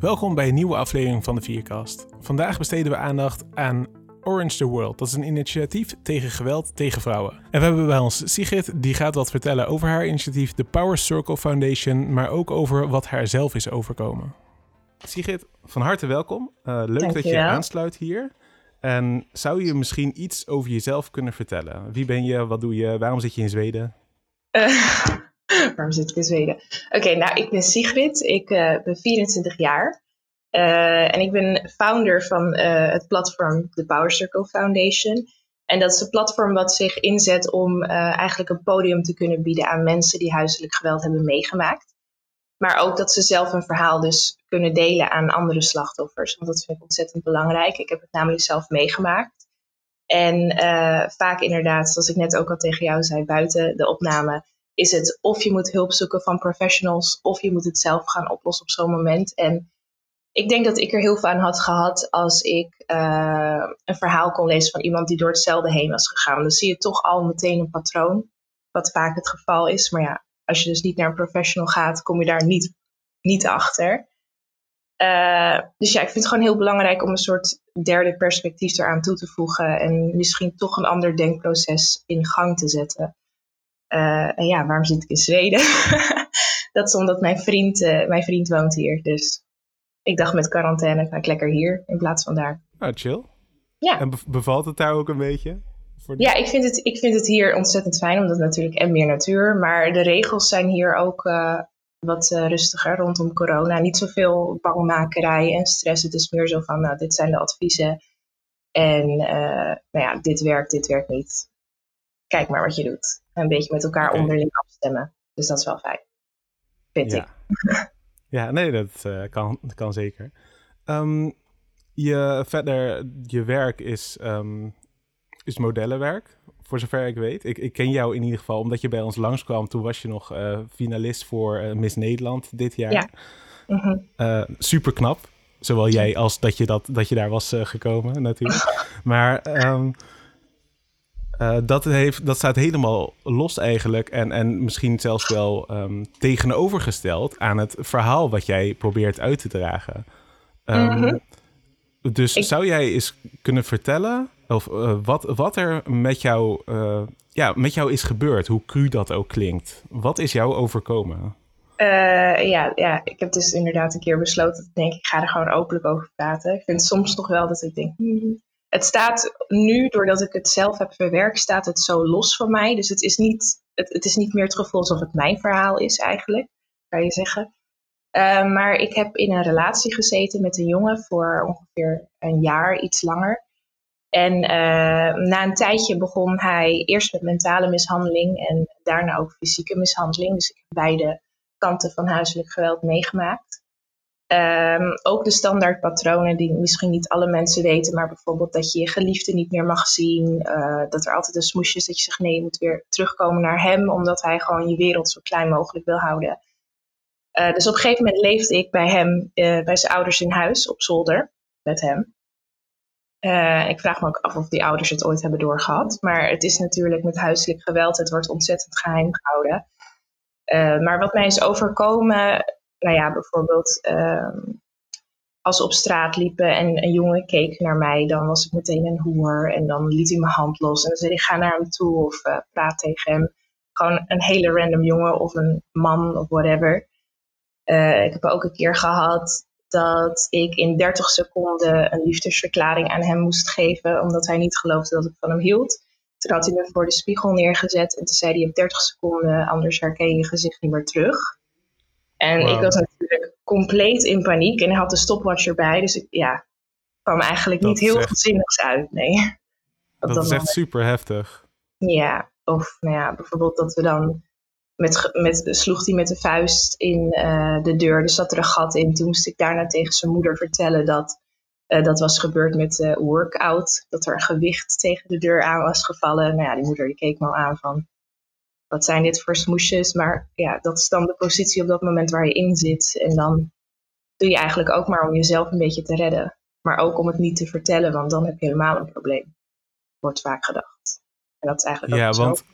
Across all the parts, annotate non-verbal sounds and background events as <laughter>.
Welkom bij een nieuwe aflevering van de Vierkast. Vandaag besteden we aandacht aan Orange the World. Dat is een initiatief tegen geweld tegen vrouwen. En we hebben bij ons Sigrid, die gaat wat vertellen over haar initiatief, de Power Circle Foundation, maar ook over wat haar zelf is overkomen. Sigrid, van harte welkom. Uh, leuk dat je aansluit hier. En zou je misschien iets over jezelf kunnen vertellen? Wie ben je? Wat doe je? Waarom zit je in Zweden? Uh, <laughs> waarom zit ik in Zweden? Oké, nou, ik ben Sigrid. Ik uh, ben 24 jaar. Uh, en ik ben founder van het platform The Power Circle Foundation. En dat is een platform wat zich inzet om eigenlijk een podium te kunnen bieden aan mensen die huiselijk geweld hebben meegemaakt. Maar ook dat ze zelf een verhaal dus kunnen delen aan andere slachtoffers. Want dat vind ik ontzettend belangrijk. Ik heb het namelijk zelf meegemaakt. En vaak inderdaad, zoals ik net ook al tegen jou zei, buiten de opname, is het of je moet hulp zoeken van professionals, of je moet het zelf gaan oplossen op zo'n moment. En ik denk dat ik er heel veel aan had gehad als ik uh, een verhaal kon lezen van iemand die door hetzelfde heen was gegaan. Dan zie je toch al meteen een patroon, wat vaak het geval is. Maar ja, als je dus niet naar een professional gaat, kom je daar niet, niet achter. Uh, dus ja, ik vind het gewoon heel belangrijk om een soort derde perspectief eraan toe te voegen en misschien toch een ander denkproces in gang te zetten. Uh, en ja, waarom zit ik in Zweden? <laughs> dat is omdat mijn vriend, uh, mijn vriend woont hier. Dus ik dacht met quarantaine ga ik lekker hier in plaats van daar. Ah, chill. Ja. En bevalt het daar ook een beetje? Ja, ik vind, het, ik vind het hier ontzettend fijn, omdat natuurlijk en meer natuur. Maar de regels zijn hier ook uh, wat uh, rustiger rondom corona. Niet zoveel bangmakerij en stress. Het is meer zo van, nou, dit zijn de adviezen. En uh, nou ja, dit werkt, dit werkt niet. Kijk maar wat je doet. Een beetje met elkaar okay. onderling afstemmen. Dus dat is wel fijn. Vind ja. ik. <laughs> ja, nee, dat, kan, dat kan zeker. Um, je, verder, je werk is um, is modellenwerk, voor zover ik weet. Ik, ik ken jou in ieder geval omdat je bij ons langskwam. Toen was je nog uh, finalist voor uh, Miss Nederland dit jaar. Ja. Uh -huh. super knap. Zowel jij als dat je, dat, dat je daar was gekomen, natuurlijk. <laughs> maar um, dat, heeft, dat staat helemaal los eigenlijk. En, en misschien zelfs wel um, tegenovergesteld aan het verhaal wat jij probeert uit te dragen. Um, -huh. Dus ik... zou jij eens kunnen vertellen of uh, wat, wat er met jou, uh, ja, met jou is gebeurd, hoe cru dat ook klinkt. Wat is jou overkomen? Uh, ja, ja, ik heb dus inderdaad een keer besloten. Ik denk, ik ga er gewoon openlijk over praten. Ik vind soms nog wel dat ik denk. Hmm. Het staat nu, doordat ik het zelf heb verwerkt, staat het zo los van mij. Dus het is niet, het, het is niet meer gevoel alsof het mijn verhaal is, eigenlijk, kan je zeggen. maar ik heb in een relatie gezeten met een jongen voor ongeveer een jaar, iets langer. En uh, na een tijdje begon hij eerst met mentale mishandeling en daarna ook fysieke mishandeling. Dus ik heb beide kanten van huiselijk geweld meegemaakt. Um, ook de standaardpatronen die misschien niet alle mensen weten, maar bijvoorbeeld dat je je geliefde niet meer mag zien. Uh, dat er altijd een smoesje is dat je zegt nee, je moet weer terugkomen naar hem, omdat hij gewoon je wereld zo klein mogelijk wil houden. Uh, dus op een gegeven moment leefde ik bij hem, bij zijn ouders in huis op zolder met hem. Ik vraag me ook af of die ouders het ooit hebben doorgehad. Maar het is natuurlijk met huiselijk geweld, het wordt ontzettend geheim gehouden. Maar wat mij is overkomen, nou ja, bijvoorbeeld uh, als we op straat liepen en een jongen keek naar mij, dan was ik meteen een hoer en dan liet hij mijn hand los en dan zei hij ga naar hem toe of uh, praat tegen hem. Gewoon een hele random jongen of een man of whatever. ik heb ook een keer gehad dat ik in 30 seconden een liefdesverklaring aan hem moest geven, omdat hij niet geloofde dat ik van hem hield. Toen had hij me voor de spiegel neergezet en toen zei hij op 30 seconden, anders herken je je gezicht niet meer terug. En wow. ik was natuurlijk compleet in paniek en hij had de stopwatch erbij, dus ik ja, kwam eigenlijk dat niet heel echt... zinnigs uit, nee. <laughs> Dat, dat is echt super heftig. Ja, of nou ja, bijvoorbeeld dat we dan met, met, sloeg hij met de vuist in uh, de deur. Er zat er een gat in. Toen moest ik daarna tegen zijn moeder vertellen dat uh, dat was gebeurd met de uh, workout. Dat er een gewicht tegen de deur aan was gevallen. Nou ja, die moeder die keek me al aan van... Wat zijn dit voor smoesjes? Maar ja, dat is dan de positie op dat moment waar je in zit. En dan doe je eigenlijk ook maar om jezelf een beetje te redden. Maar ook om het niet te vertellen, want dan heb je helemaal een probleem. Wordt vaak gedacht. En dat is eigenlijk ja, ook want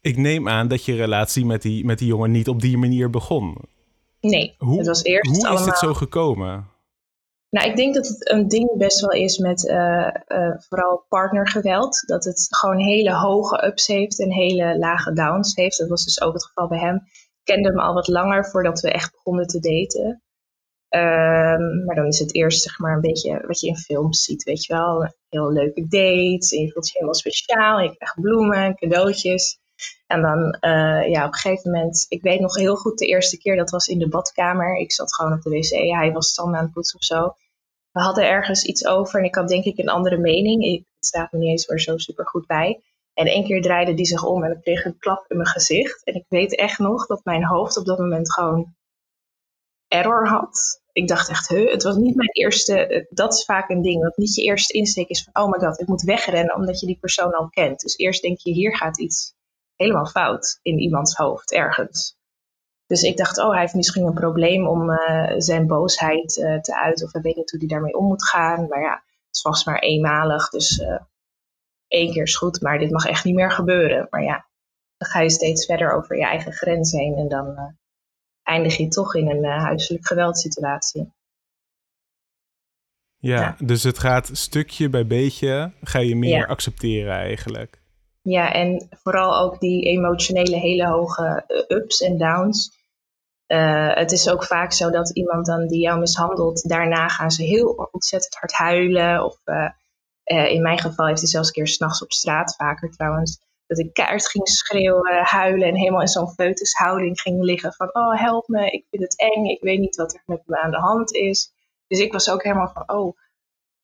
ik neem aan dat je relatie met die, met die jongen niet op die manier begon. Nee, Hoe, het was eerst hoe is dit zo gekomen? Nou, ik denk dat het een ding best wel is met uh, uh, vooral partnergeweld. Dat het gewoon hele hoge ups heeft en hele lage downs heeft. Dat was dus ook het geval bij hem. Ik kende hem al wat langer voordat we echt begonnen te daten. Um, maar dan is het eerst zeg maar een beetje wat je in films ziet, weet je wel. Heel leuke dates, en je voelt je helemaal speciaal. Je krijgt bloemen, cadeautjes. En dan uh, ja, op een gegeven moment, ik weet nog heel goed de eerste keer, dat was in de badkamer. Ik zat gewoon op de wc, hij was tanden aan het poetsen of zo. We hadden ergens iets over en ik had denk ik een andere mening. Ik, het staat me niet eens meer zo super goed bij. En één keer draaide die zich om en ik kreeg een klap in mijn gezicht. En ik weet echt nog dat mijn hoofd op dat moment gewoon error had. Ik dacht echt, huh, het was niet mijn eerste, dat is vaak een ding, dat niet je eerste insteek is van, oh my god, ik moet wegrennen omdat je die persoon al kent. Dus eerst denk je, hier gaat iets helemaal fout in iemands hoofd, ergens. Dus ik dacht, oh, hij heeft misschien een probleem om uh, zijn boosheid uh, te uiten. Of hij weet niet hoe hij daarmee om moet gaan. Maar ja, het is vast maar eenmalig. Dus uh, één keer is goed, maar dit mag echt niet meer gebeuren. Maar ja, dan ga je steeds verder over je eigen grens heen. En dan eindig je toch in een huiselijk geweldsituatie. Ja, ja, dus het gaat stukje bij beetje, ga je meer ja. accepteren eigenlijk. Ja, en vooral ook die emotionele hele hoge ups en downs. Uh, het is ook vaak zo dat iemand dan die jou mishandelt, daarna gaan ze heel ontzettend hard huilen. Of uh, uh, in mijn geval heeft hij zelfs een keer s'nachts op straat, vaker trouwens, dat ik kaart ging schreeuwen, huilen en helemaal in zo'n foetushouding ging liggen van oh help me, ik vind het eng, ik weet niet wat er met me aan de hand is. Dus ik was ook helemaal van oh,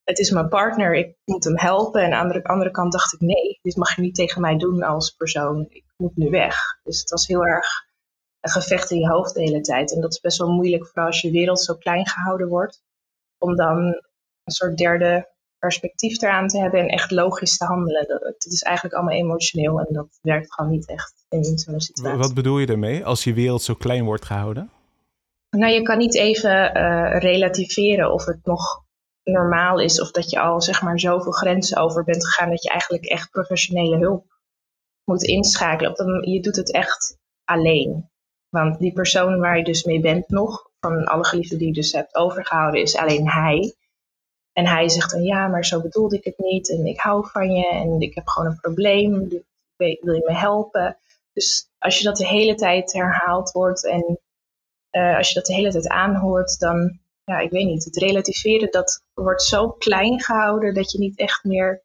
het is mijn partner, ik moet hem helpen. En aan de andere kant dacht ik nee, dit mag je niet tegen mij doen als persoon, ik moet nu weg. Dus het was heel erg een gevecht in je hoofd de hele tijd. En dat is best wel moeilijk, vooral als je wereld zo klein gehouden wordt. Om dan een soort derde perspectief eraan te hebben en echt logisch te handelen. Het is eigenlijk allemaal emotioneel en dat werkt gewoon niet echt in zo'n situatie. Wat bedoel je daarmee, als je wereld zo klein wordt gehouden? Nou, je kan niet even uh, relativeren of het nog normaal is of dat je al zeg maar zoveel grenzen over bent gegaan dat je eigenlijk echt professionele hulp moet inschakelen. Je doet het echt alleen. Want die persoon waar je dus mee bent nog, van alle geliefden die je dus hebt overgehouden, is alleen hij. En hij zegt dan ja, maar zo bedoelde ik het niet. En ik hou van je en ik heb gewoon een probleem. Wil je me helpen? Dus als je dat de hele tijd herhaald wordt en uh, als je dat de hele tijd aanhoort, dan, ja, ik weet niet. Het relativeren, dat wordt zo klein gehouden dat je niet echt meer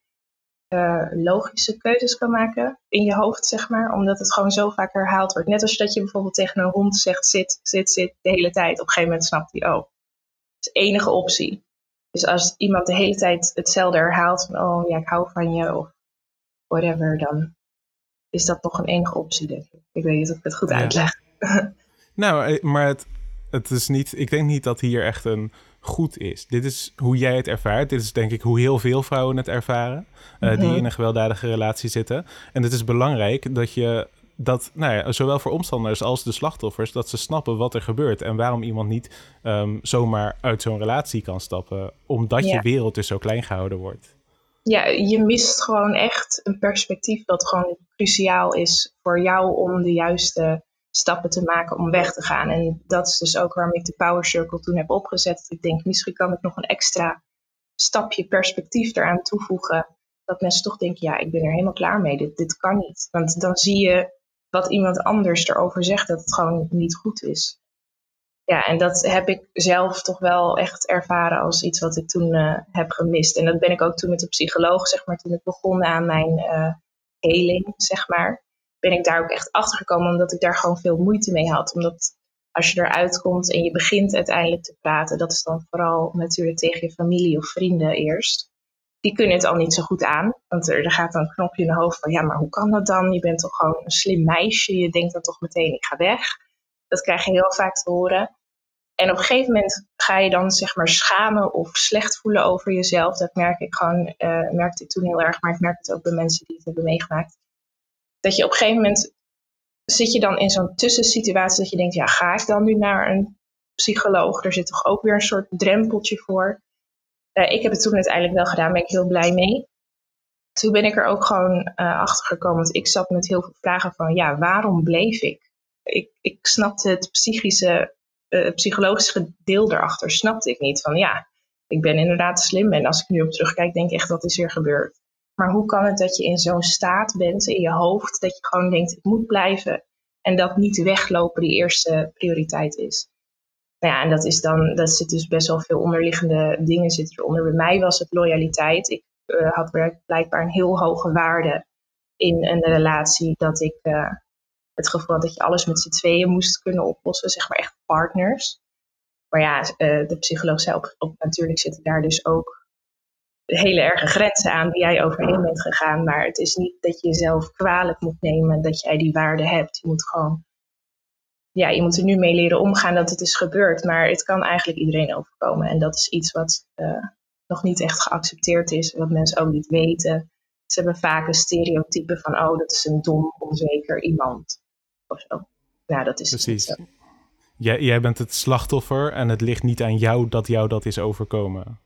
uh, logische keuzes kan maken in je hoofd, zeg maar. Omdat het gewoon zo vaak herhaald wordt. Net als dat je bijvoorbeeld tegen een hond zegt zit, zit, zit de hele tijd. Op een gegeven moment snapt hij, oh, dat is de enige optie. Dus als iemand de hele tijd hetzelfde herhaalt van, oh ja, ik hou van je of whatever, dan is dat nog een enige optie, denk ik. Ik weet niet of ik het goed ja. uitleg. <laughs> nou, maar het, het is niet, ik denk niet dat hier echt een goed is. Dit is hoe jij het ervaart. Dit is denk ik hoe heel veel vrouwen het ervaren, uh, mm-hmm. die in een gewelddadige relatie zitten. En het is belangrijk dat je dat, nou ja, zowel voor omstanders als de slachtoffers, dat ze snappen wat er gebeurt en waarom iemand niet um, zomaar uit zo'n relatie kan stappen, omdat ja. je wereld dus zo klein gehouden wordt. Ja, je mist gewoon echt een perspectief dat gewoon cruciaal is voor jou om de juiste stappen te maken om weg te gaan. En dat is dus ook waarom ik de Power Circle toen heb opgezet. Ik denk, misschien kan ik nog een extra stapje perspectief eraan toevoegen. Dat mensen toch denken, ja, ik ben er helemaal klaar mee. Dit, dit kan niet. Want dan zie je wat iemand anders erover zegt, dat het gewoon niet goed is. Ja, en dat heb ik zelf toch wel echt ervaren als iets wat ik toen uh, heb gemist. En dat ben ik ook toen met de psycholoog, zeg maar, toen ik begon aan mijn uh, heling, zeg maar ben ik daar ook echt achter gekomen, omdat ik daar gewoon veel moeite mee had. Omdat als je eruit komt en je begint uiteindelijk te praten, dat is dan vooral natuurlijk tegen je familie of vrienden eerst. Die kunnen het al niet zo goed aan, want er, gaat dan een knopje in de hoofd van, ja, maar hoe kan dat dan? Je bent toch gewoon een slim meisje, je denkt dan toch meteen, ik ga weg. Dat krijg je heel vaak te horen. En op een gegeven moment ga je dan zeg maar schamen of slecht voelen over jezelf. Dat merk ik gewoon, uh, merkte ik toen heel erg, maar ik merk het ook bij mensen die het hebben meegemaakt dat je op een gegeven moment zit je dan in zo'n tussensituatie dat je denkt, ja, ga ik dan nu naar een psycholoog? Er zit toch ook weer een soort drempeltje voor. Uh, ik heb het toen uiteindelijk wel gedaan, ben ik heel blij mee. Toen ben ik er ook gewoon uh, achter gekomen, want ik zat met heel veel vragen van, ja, waarom bleef ik? Ik, ik snapte het psychische uh, psychologische deel erachter snapte ik niet. Van ja, ik ben inderdaad slim en als ik nu op terugkijk, denk ik echt dat is weer gebeurd. Maar hoe kan het dat je in zo'n staat bent in je hoofd, dat je gewoon denkt, ik moet blijven en dat niet weglopen die eerste prioriteit is? Nou ja, en dat is dan, dat zit dus best wel veel onderliggende dingen zit eronder. Bij mij was het loyaliteit. Ik uh, had blijkbaar een heel hoge waarde in een relatie dat ik uh, het gevoel had dat je alles met z'n tweeën moest kunnen oplossen, zeg maar echt partners. Maar ja, uh, de psycholoog zei op, natuurlijk zitten daar dus ook hele erge grenzen aan die jij overheen bent gegaan. Maar het is niet dat je jezelf kwalijk moet nemen dat jij die waarde hebt. Je moet gewoon, ja, je moet er nu mee leren omgaan dat het is gebeurd. Maar het kan eigenlijk iedereen overkomen. En dat is iets wat uh, nog niet echt geaccepteerd is, wat mensen ook niet weten. Ze hebben vaak een stereotype van, oh, dat is een dom, onzeker iemand. Of zo. Nou, dat is Precies. Zo. Jij, jij bent het slachtoffer en het ligt niet aan jou dat jou dat is overkomen.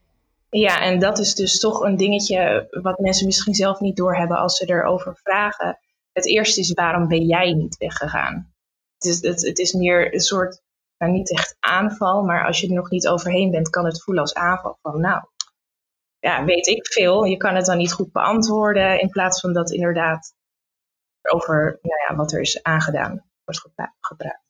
Ja, en dat is dus toch een dingetje wat mensen misschien zelf niet doorhebben als ze erover vragen. Het eerste is, waarom ben jij niet weggegaan? Het is, het, het is meer een soort, nou niet echt aanval, maar als je er nog niet overheen bent, kan het voelen als aanval van, nou, ja, weet ik veel. Je kan het dan niet goed beantwoorden in plaats van dat inderdaad over nou ja, wat er is aangedaan wordt gepraat.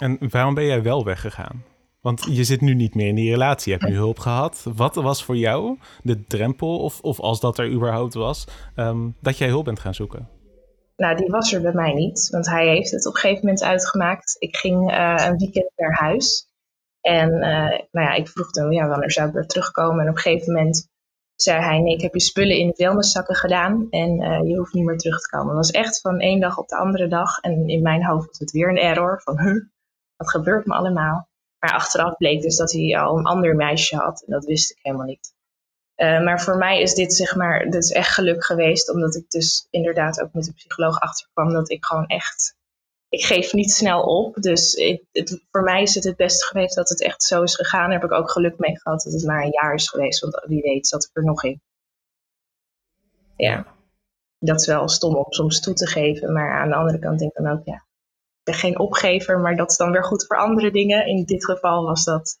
En waarom ben jij wel weggegaan? Want je zit nu niet meer in die relatie, je hebt nu hulp gehad. Wat was voor jou de drempel, of, of als dat er überhaupt was, um, dat jij hulp bent gaan zoeken? Nou, die was er bij mij niet, want hij heeft het op een gegeven moment uitgemaakt. Ik ging uh, een weekend naar huis en uh, nou ja, ik vroeg hem, ja, wanneer zou ik weer terugkomen? En op een gegeven moment zei hij, nee, ik heb je spullen in de vuilniszakken gedaan en uh, je hoeft niet meer terug te komen. Het was echt van één dag op de andere dag en in mijn hoofd was het weer een error van, huh, wat gebeurt me allemaal? Maar achteraf bleek dus dat hij al een ander meisje had. En dat wist ik helemaal niet. Uh, maar voor mij is dit zeg maar, dit is echt geluk geweest. Omdat ik dus inderdaad ook met de psycholoog achterkwam dat ik gewoon echt, ik geef niet snel op. Dus het, voor mij is het het beste geweest dat het echt zo is gegaan. Daar heb ik ook geluk mee gehad dat het maar een jaar is geweest. Want wie weet zat ik er nog in. Ja, dat is wel stom om soms toe te geven. Maar aan de andere kant denk ik dan ook, ja, ben geen opgever, maar dat is dan weer goed voor andere dingen. In dit geval was dat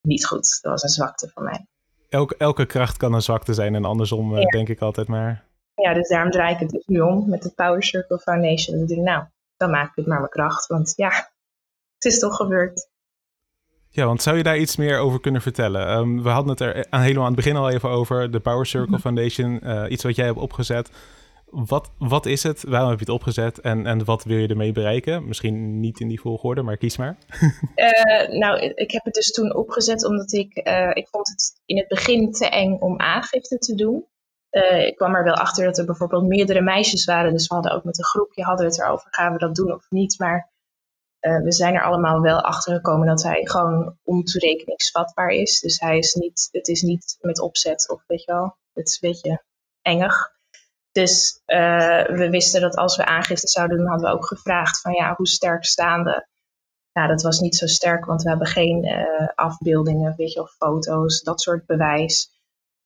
niet goed. Dat was een zwakte van mij. Elke, elke kracht kan een zwakte zijn en andersom ja. denk ik altijd maar. Ja, dus daarom draai ik het dus nu om met de Power Circle Foundation. Dan denk ik, nou, dan maak ik het maar mijn kracht. Want ja, het is toch gebeurd. Ja, want zou je daar iets meer over kunnen vertellen? Um, we hadden het er aan, helemaal aan het begin al even over. De Power Circle -hmm. Foundation, uh, iets wat jij hebt opgezet. Wat, wat is het? Waarom heb je het opgezet? En, en wat wil je ermee bereiken? Misschien niet in die volgorde, maar kies maar. uh, <laughs> nou, ik heb het dus toen opgezet omdat ik... Uh, ik vond het in het begin te eng om aangifte te doen. Uh, ik kwam er wel achter dat er bijvoorbeeld meerdere meisjes waren. Dus we hadden ook met een groepje hadden het erover. Gaan we dat doen of niet? Maar we zijn er allemaal wel achter gekomen dat hij gewoon ontoerekeningsvatbaar is. Dus hij is niet, het is niet met opzet of weet je wel. Het is een beetje engig. Dus uh, we wisten dat als we aangifte zouden doen, hadden we ook gevraagd van ja, hoe sterk staan we? Ja, dat was niet zo sterk, want we hebben geen uh, afbeeldingen, weet je, of foto's, dat soort bewijs.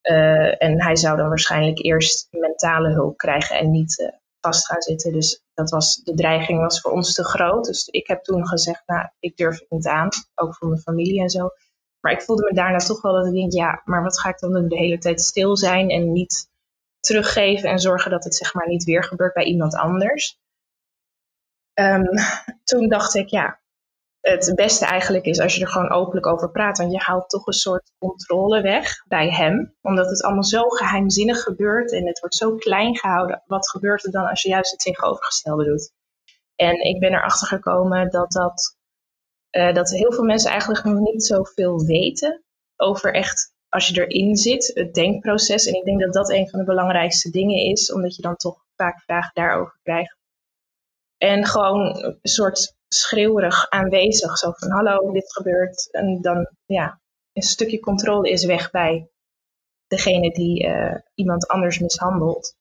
Uh, en hij zou dan waarschijnlijk eerst mentale hulp krijgen en niet vast gaan zitten. Dus dat was, de dreiging was voor ons te groot. Dus ik heb toen gezegd, nou, ik durf het niet aan, ook voor mijn familie en zo. Maar ik voelde me daarna toch wel dat ik denk, ja, maar wat ga ik dan doen? De hele tijd stil zijn en niet teruggeven en zorgen dat het zeg maar niet weer gebeurt bij iemand anders. Um, toen dacht ik, ja, het beste eigenlijk is als je er gewoon openlijk over praat. Want je haalt toch een soort controle weg bij hem. Omdat het allemaal zo geheimzinnig gebeurt en het wordt zo klein gehouden. Wat gebeurt er dan als je juist het tegenovergestelde doet? En ik ben erachter gekomen dat, dat, uh, dat heel veel mensen eigenlijk nog niet zoveel weten over echt als je erin zit, het denkproces. En ik denk dat dat een van de belangrijkste dingen is, omdat je dan toch vaak vragen daarover krijgt. En gewoon een soort schreeuwerig aanwezig, zo van hallo, dit gebeurt. En dan, ja, een stukje controle is weg bij degene die uh, iemand anders mishandelt.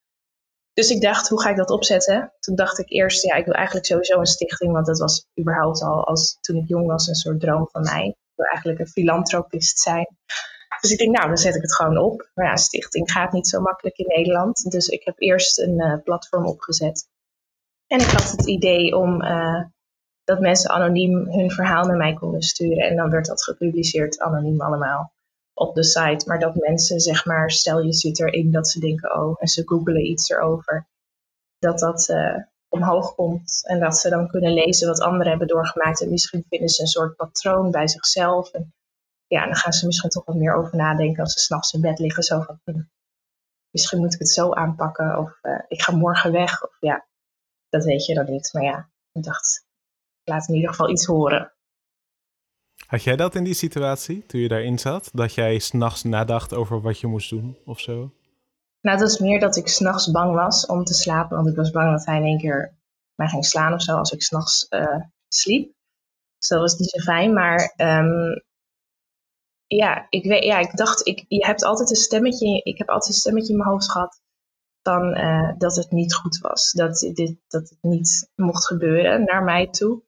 Dus ik dacht, hoe ga ik dat opzetten? Toen dacht ik eerst, ja, ik wil eigenlijk sowieso een stichting, want dat was überhaupt al als toen ik jong was een soort droom van mij. Ik wil eigenlijk een filantropist zijn. Dus ik denk, nou, dan zet ik het gewoon op. Maar ja, stichting gaat niet zo makkelijk in Nederland. Dus ik heb eerst een uh, platform opgezet. En ik had het idee om uh, dat mensen anoniem hun verhaal naar mij konden sturen. En dan werd dat gepubliceerd anoniem allemaal op de site. Maar dat mensen, zeg maar, stel je zit erin dat ze denken, oh, en ze googelen iets erover. Dat dat uh, omhoog komt. En dat ze dan kunnen lezen wat anderen hebben doorgemaakt. En misschien vinden ze een soort patroon bij zichzelf. En ja, dan gaan ze misschien toch wat meer over nadenken als ze s'nachts in bed liggen. Zo van, hm, misschien moet ik het zo aanpakken. Of uh, ik ga morgen weg. Of ja, dat weet je dan niet. Maar ja, ik dacht, laat in ieder geval iets horen. Had jij dat in die situatie, toen je daarin zat? Dat jij s'nachts nadacht over wat je moest doen of zo? Nou, dat is meer dat ik s'nachts bang was om te slapen. Want ik was bang dat hij in één keer mij ging slaan of zo als ik s'nachts uh, sliep. Dus dat was niet zo fijn. Maar um, ja, ik weet, ja, ik dacht, ik, je hebt altijd een stemmetje. Ik heb altijd een stemmetje in mijn hoofd gehad van uh, dat het niet goed was. Dat, dit, dat het niet mocht gebeuren naar mij toe.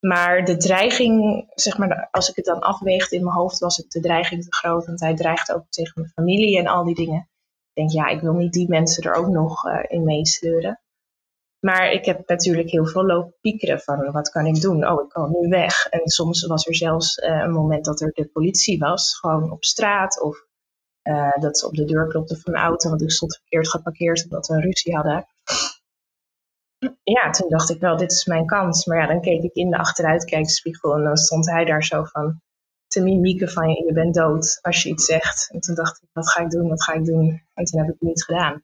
Maar de dreiging, zeg maar, als ik het dan afweegde in mijn hoofd, was het de dreiging te groot. Want hij dreigt ook tegen mijn familie en al die dingen. Ik denk, ja, ik wil niet die mensen er ook nog uh, in meesleuren. Maar ik heb natuurlijk heel veel lopen piekeren van wat kan ik doen? Oh, ik kan nu weg. En soms was er zelfs uh, een moment dat er de politie was, gewoon op straat. Of uh, dat ze op de deur klopten van de auto, want ik stond verkeerd geparkeerd omdat we een ruzie hadden ja, toen dacht ik wel, dit is mijn kans. Maar ja, dan keek ik in de achteruitkijkspiegel en dan stond hij daar zo van te mimieken van je bent dood als je iets zegt. En toen dacht ik, wat ga ik doen, wat ga ik doen? En toen heb ik het niet gedaan.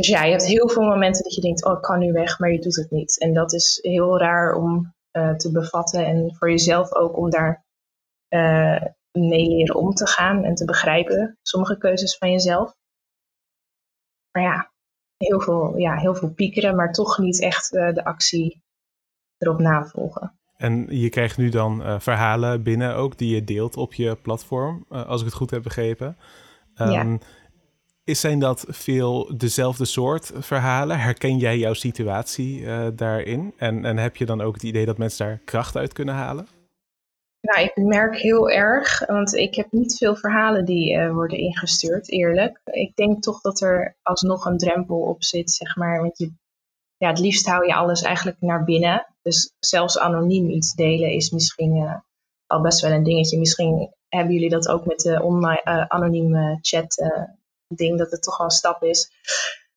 Dus ja, je hebt heel veel momenten dat je denkt, oh, ik kan nu weg, maar je doet het niet. En dat is heel raar om uh, te bevatten en voor jezelf ook om daar uh, mee leren om te gaan en te begrijpen, sommige keuzes van jezelf. Maar ja, heel veel, ja, heel veel piekeren, maar toch niet echt uh, de actie erop navolgen. En je krijgt nu dan uh, verhalen binnen ook die je deelt op je platform, uh, als ik het goed heb begrepen. Um, ja. Zijn dat veel dezelfde soort verhalen? Herken jij jouw situatie daarin? En, en heb je dan ook het idee dat mensen daar kracht uit kunnen halen? Nou, ik merk heel erg, want ik heb niet veel verhalen die uh, worden ingestuurd, eerlijk. Ik denk toch dat er alsnog een drempel op zit, zeg maar. Want je, ja, het liefst hou je alles eigenlijk naar binnen. Dus zelfs anoniem iets delen is misschien uh, al best wel een dingetje. Misschien hebben jullie dat ook met de online, anonieme chat ding, dat het toch wel een stap is.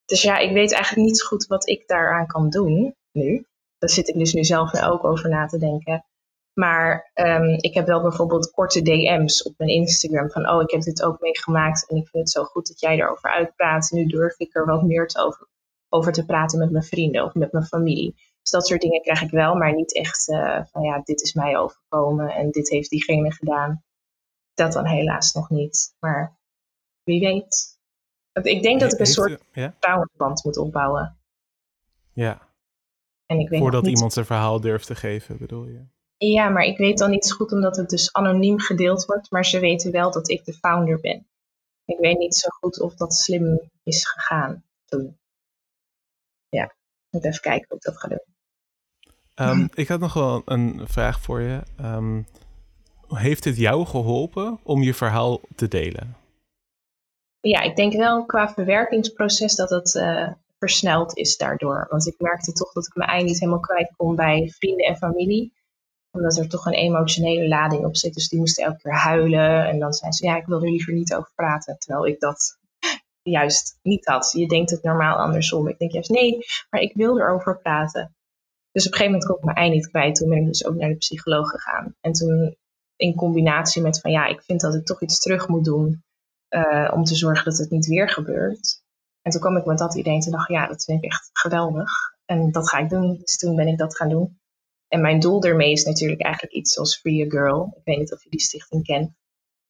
Dus ja, ik weet eigenlijk niet goed wat ik daaraan kan doen nu. Daar zit ik dus nu zelf ook over na te denken. Maar um, ik heb wel bijvoorbeeld korte DM's op mijn Instagram van, oh, ik heb dit ook meegemaakt en ik vind het zo goed dat jij erover uitpraat. Nu durf ik er wat meer over, over te praten met mijn vrienden of met mijn familie. Dus dat soort dingen krijg ik wel, maar niet echt uh, van, ja, dit is mij overkomen en dit heeft diegene gedaan. Dat dan helaas nog niet. Maar wie weet. Ik denk dat ik een soort ja? trouwensband moet opbouwen. Ja. En ik weet Voordat iemand zijn verhaal durft te geven, bedoel je? Ja, maar ik weet dan niet zo goed omdat het dus anoniem gedeeld wordt, maar ze weten wel dat ik de founder ben. Ik weet niet zo goed of dat slim is gegaan toen. Ja, ik moet even kijken hoe ik dat ga doen. Um, ik had nog wel een vraag voor je. Um, heeft het jou geholpen om je verhaal te delen? Ja, ik denk wel qua verwerkingsproces dat het uh, versneld is daardoor. Want ik merkte toch dat ik mijn ei niet helemaal kwijt kon bij vrienden en familie omdat er toch een emotionele lading op zit. Dus die moesten elke keer huilen. En dan zei ze, ja, ik wil er liever niet over praten. Terwijl ik dat <laughs> juist niet had. Je denkt het normaal andersom. Ik denk juist, nee, maar ik wil erover praten. Dus op een gegeven moment kon ik mijn ei niet kwijt. Toen ben ik dus ook naar de psycholoog gegaan. En toen in combinatie met van, ja, ik vind dat ik toch iets terug moet doen. Uh, om te zorgen dat het niet weer gebeurt. En toen kwam ik met dat idee en toen dacht ja, dat vind ik echt geweldig. En dat ga ik doen. Dus toen ben ik dat gaan doen. En mijn doel daarmee is natuurlijk eigenlijk iets zoals Free a Girl. Ik weet niet of je die stichting kent.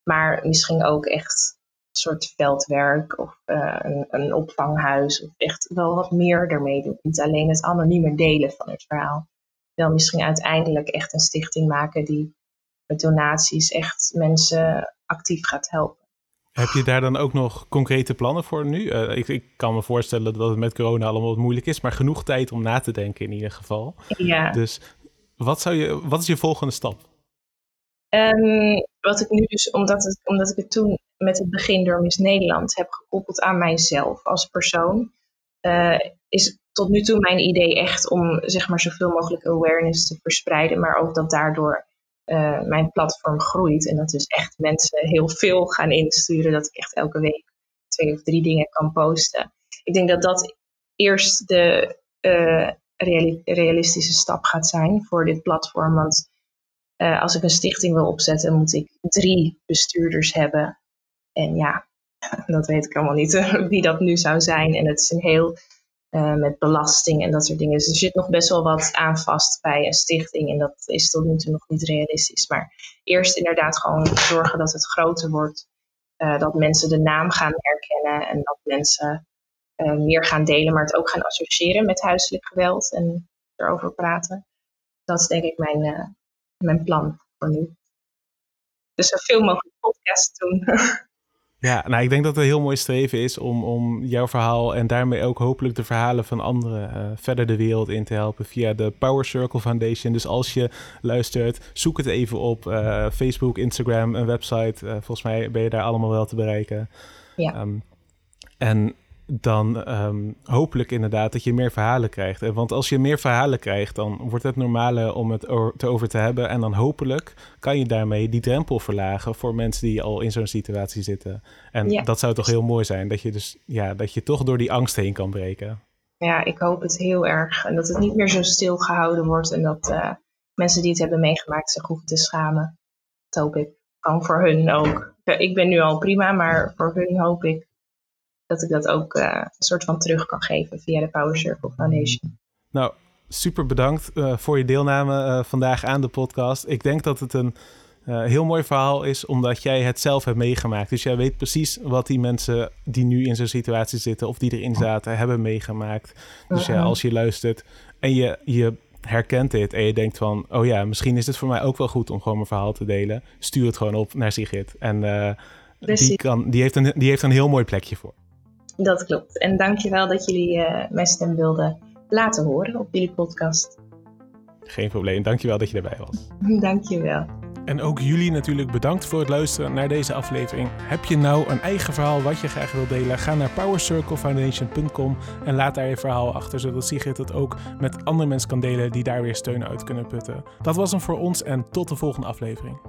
Maar misschien ook echt een soort veldwerk of uh, een, een, opvanghuis. Of echt wel wat meer ermee doen. Niet alleen het anonieme delen van het verhaal. Wel misschien uiteindelijk echt een stichting maken die met donaties echt mensen actief gaat helpen. Heb je daar dan ook nog concrete plannen voor nu? Uh, ik, ik, kan me voorstellen dat het met corona allemaal wat moeilijk is, maar genoeg tijd om na te denken in ieder geval. Ja. Dus wat, zou je, wat is je volgende stap? Um, wat ik nu dus, omdat, het, omdat ik het toen met het begin door Miss Nederland heb gekoppeld aan mijzelf als persoon, uh, is tot nu toe mijn idee echt om zeg maar zoveel mogelijk awareness te verspreiden, maar ook dat daardoor uh, mijn platform groeit. En dat dus echt mensen heel veel gaan insturen, dat ik echt elke week twee of drie dingen kan posten. Ik denk dat dat eerst de uh, realistische stap gaat zijn voor dit platform. Want uh, als ik een stichting wil opzetten, moet ik drie bestuurders hebben. En ja, <laughs> dat weet ik allemaal niet <laughs> wie dat nu zou zijn. En het is een heel uh, met belasting en dat soort dingen. Dus er zit nog best wel wat aan vast bij een stichting. En dat is tot nu toe nog niet realistisch. Maar eerst inderdaad gewoon zorgen dat het groter wordt. Uh, dat mensen de naam gaan herkennen en dat mensen uh, meer gaan delen, maar het ook gaan associëren met huiselijk geweld en erover praten. Dat is denk ik mijn, mijn plan voor nu. Dus zoveel mogelijk podcasts doen. <laughs> Ja, nou, ik denk dat het een heel mooi streven is om, om jouw verhaal en daarmee ook hopelijk de verhalen van anderen uh, verder de wereld in te helpen via de Power Circle Foundation. Dus als je luistert, zoek het even op. Uh, Facebook, Instagram, een website. Uh, volgens mij ben je daar allemaal wel te bereiken. Ja. Um, en dan um, hopelijk inderdaad dat je meer verhalen krijgt. Want als je meer verhalen krijgt, dan wordt het normale om het te over te hebben. En dan hopelijk kan je daarmee die drempel verlagen voor mensen die al in zo'n situatie zitten. En ja. dat zou toch heel mooi zijn, dat je dus ja, dat je toch door die angst heen kan breken. Ja, ik hoop het heel erg. En dat het niet meer zo stil gehouden wordt en dat uh, mensen die het hebben meegemaakt zich hoeven te schamen. Dat hoop ik. Kan voor hun ook. Ik ben nu al prima, maar voor hun hoop ik dat ik dat ook uh, een soort van terug kan geven via de Power Circle Foundation. Nou, super bedankt uh, voor je deelname uh, vandaag aan de podcast. Ik denk dat het een heel mooi verhaal is, omdat jij het zelf hebt meegemaakt. Dus jij weet precies wat die mensen die nu in zo'n situatie zitten of die erin zaten, hebben meegemaakt. Dus ja, als je luistert en je, je herkent dit en je denkt van, oh ja, misschien is het voor mij ook wel goed om gewoon mijn verhaal te delen. Stuur het gewoon op naar Sigrid. En die, kan, die, heeft een, die heeft een heel mooi plekje voor. Dat klopt. En dankjewel dat jullie uh, mijn stem wilden laten horen op jullie podcast. Geen probleem. Dankjewel dat je erbij was. <laughs> dankjewel. En ook jullie natuurlijk bedankt voor het luisteren naar deze aflevering. Heb je nou een eigen verhaal wat je graag wilt delen? Ga naar powercirclefoundation.com en laat daar je verhaal achter, zodat Sigrid het ook met andere mensen kan delen die daar weer steun uit kunnen putten. Dat was hem voor ons en tot de volgende aflevering.